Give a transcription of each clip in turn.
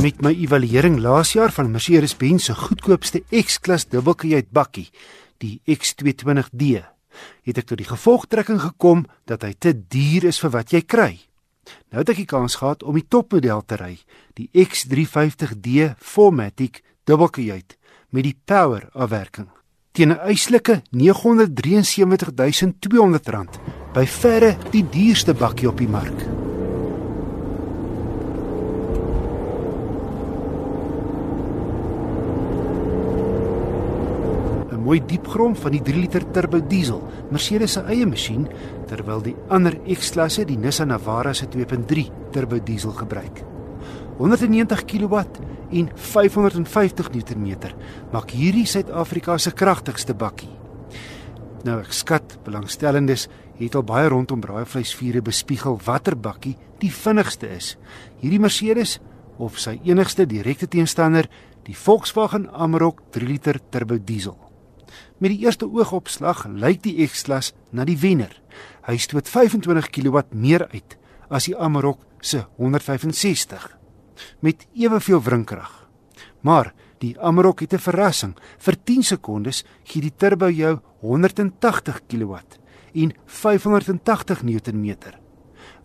Met my evaluering laas jaar van Mercedes-Benz se goedkoopste X-klas dubbelkajuit bakkie, die X220D, het ek tot die gevolgtrekking gekom dat hy te duur is vir wat jy kry. Nou het ek die kans gehad om die topmodel te ry, die X350D 4MATIC dubbelkajuit met die power afwerking teen 'n eislike R973200 by verre die duurste bakkie op die mark. Mooi diep grom van die 3 liter turbo diesel, Mercedes se eie masjien, terwyl die ander X-klasse die Nissan Navara se 2.3 turbo diesel gebruik. 190 kW en 550 Nm maak hierdie Suid-Afrika se kragtigste bakkie. Nou ek skat belangstellendes het al baie rondom braaivleisvure bespiegel watter bakkie die vinnigste is. Hierdie Mercedes of sy enigste direkte teenstander, die Volkswagen Amarok 3 liter turbo diesel. Met die eerste oogopslag lyk die X-klas na die wenner. Hy stoot 25 kW meer uit as die Amarok se 165 met eweveel wrinkrag. Maar die Amarok het 'n verrassing. Vir 10 sekondes gee die turbo jou 180 kW en 580 Nm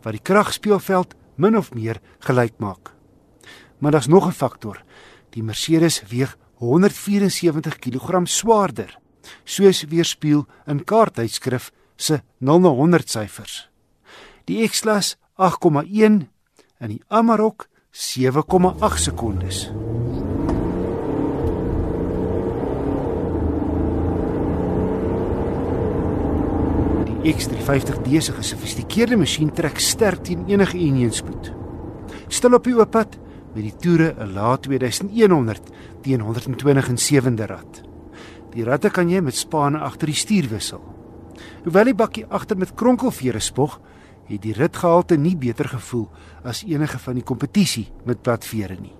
wat die kragspeelveld min of meer gelyk maak. Maar daar's nog 'n faktor. Die Mercedes weeg 174 kg swaarder soos weerspieël in kaarttydskrif se 0 na 100 syfers. Die X-klas 8,1 en die Amarok 7,8 sekondes. Die X350D se gesofistikeerde masjien trek sterk teen enige eenheidspoed. Stil op die oop pad met die toere 'n laat 2100 teen 120 en 7de rad. Die ratte kan jy met spanne agter die stuur wissel. Hoewel die bakkie agter met kronkelvere spog, het die ritgehalte nie beter gevoel as enige van die kompetisie met platvere nie.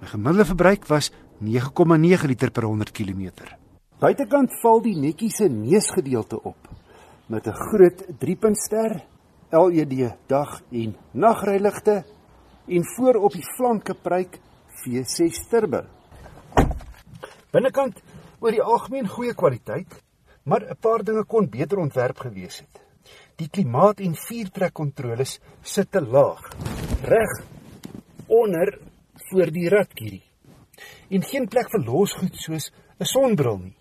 My gemiddelde verbruik was 9,9 liter per 100 km. Buitekant val die netjiese neusgedeelte op met 'n groot 3-puntster, LED dag en nagryligte en voor op die flanke pryk V6 turbo. Binnekant oor die algemeen goeie kwaliteit, maar 'n paar dinge kon beter ontwerp gewees het. Die klimaat en vuurtrekkontroles sit te laag, reg onder voor die ratkierie. En geen plek vir losgoed soos 'n sonbril nie.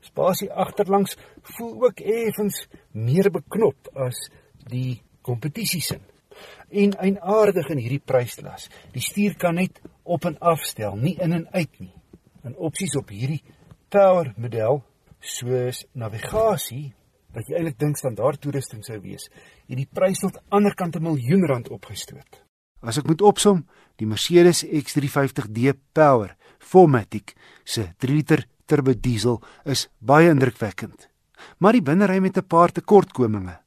Spasie agterlangs voel ook effens meer beknop as die kompetisiesin. En eienaardig in hierdie prysklas. Die stuur kan net op en afstel, nie in en uit nie. En opsies op hierdie Power model soos navigasie wat jy eintlik dink standaard toerusting sou wees, het die prys tot ander kant 'n miljoen rand opgestoot. As ek moet opsom, die Mercedes X350D Power 4MATIC se 3 liter turbo diesel is baie indrukwekkend. Maar die binnery met 'n paar tekortkominge.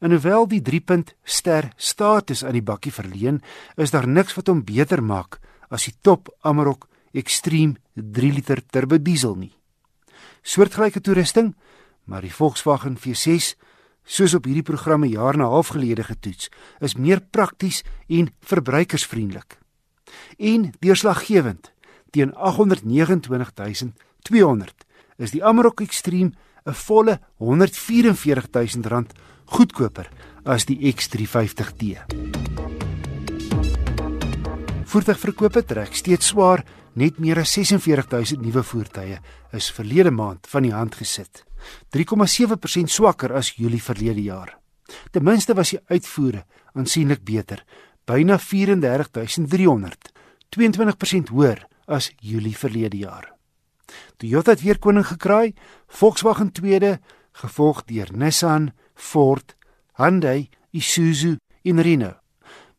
En hoewel die 3-punt ster status aan die bakkie verleen, is daar niks wat hom beter maak as die top Amarok Extreme 3 liter turbo diesel nie. Soortgelyke toerusting, maar die Volkswagen V6, soos op hierdie programme jaar na half gelede getoets, is meer prakties en verbruikersvriendelik. En deurslaggewend, teen 829200 is die Amarok Extreme 'n volle 144000 rand goedkoper as die X350D. Voertuigverkope trek steeds swaar net meer as 46000 nuwe voertuie is verlede maand van die hand gesit. 3,7% swakker as Julie verlede jaar. Ten minste was die uitvoere aansienlik beter, byna 34300, 22% hoër as Julie verlede jaar. Toyota het weer koning gekraai, Volkswagen tweede, gevolg deur Nissan, Ford, Hyundai, Isuzu en Renault.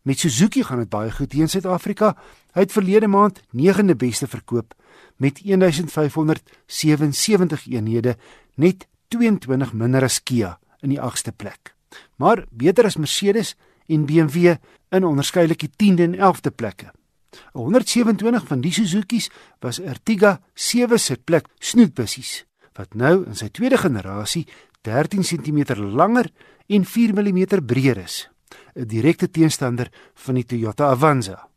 Met Suzuki gaan dit baie goed hier in Suid-Afrika. Hy het verlede maand 9de beste verkoop met 1577 eenhede, net 22 minder as Kia in die 8ste plek. Maar beter as Mercedes en BMW in onderskeidelik die 10de en 11de plekke. 127 van die Suzuki's was Ertiga 7 sitplek snoetbussies wat nou in sy tweede generasie 13 cm langer en 4 mm breër is. 'n direkte teenstander van die Toyota Avanza.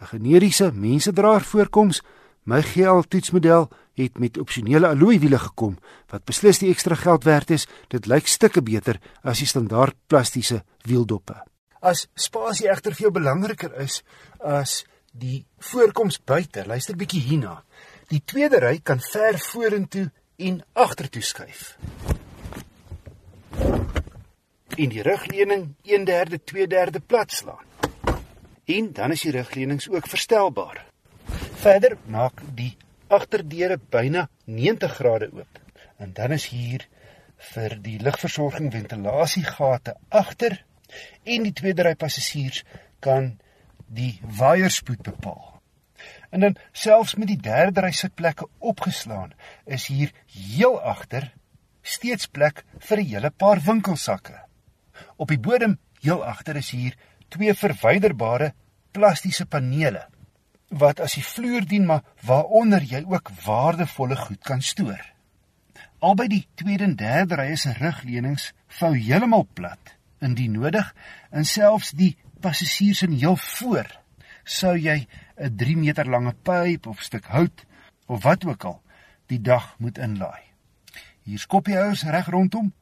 'n generiese mensedraer voorkoms. My GL toetsmodel het met opsionele alloy wiele gekom wat beslis die ekstra geld werd is. Dit lyk stukke beter as die standaard plastiese wieldoppe. As spasie egter vir jou belangriker is as die voorkoms buite, luister bietjie hierna. Die tweede ry kan ver vorentoe en agtertoe skuif. In die rugleuning 1/3 2/3 plat slaan. En dan is die rugleunings ook verstelbaar. Verder maak die agterdeure byna 90 grade oop. En dan is hier vir die lugversorging ventilasiegate agter en die tweede ry passasiers kan die waaierspoed bepaal. En dan selfs met die derde ry sitplekke opgeslaan, is hier heel agter steeds plek vir 'n hele paar winkelsakke. Op die bodem heel agter is hier twee verwyderbare plastiese panele wat as die vloer dien maar waaronder jy ook waardevolle goed kan stoor. Albei die tweede en derde rye se rugleunings vou heeltemal plat indien nodig en selfs die passasiers in heel voor sou jy 'n 3 meter lange pyp of stuk hout of wat ook al die dag moet inlaai. Hier skoppiehouers reg rondom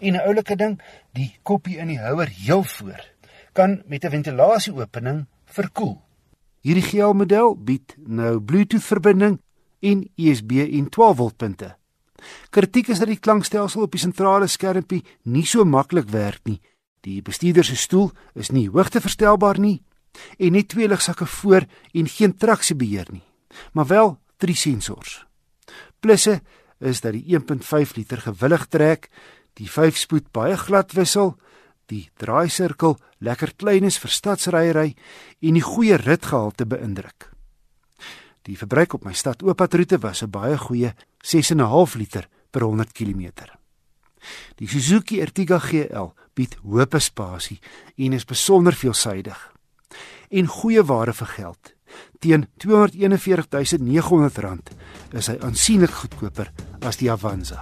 en 'n oulike ding, die koppie in die houer heel voor kan met 'n ventilasieopening verkoel. Hierdie GL model bied nou Bluetooth verbinding en USB en 12 volt punte. Kritiek is dat die klankstelsel op die sentrale skermpie nie so maklik werk nie. Die bestuurder se stoel is nie hoogteverstelbaar nie en net twee ligsakke voor en geen traksiebeheer nie, maar wel drie sensors. Plusse is dat die 1.5 liter gewillig trek, die 5-spoed baie glad wissel, die draaisirkel lekker klein is vir stadsryery en die goeie ritgehalte beïndruk. Die verbruik op my stad oopatroete was 'n baie goeie 6.5 liter per 100 km. Die Suzuki Ertiga GL bied hoë spasie en is besonder veelsuidig en goeie ware vir geld. Teen R241900 is hy aansienlik goedkoper as die Avanza.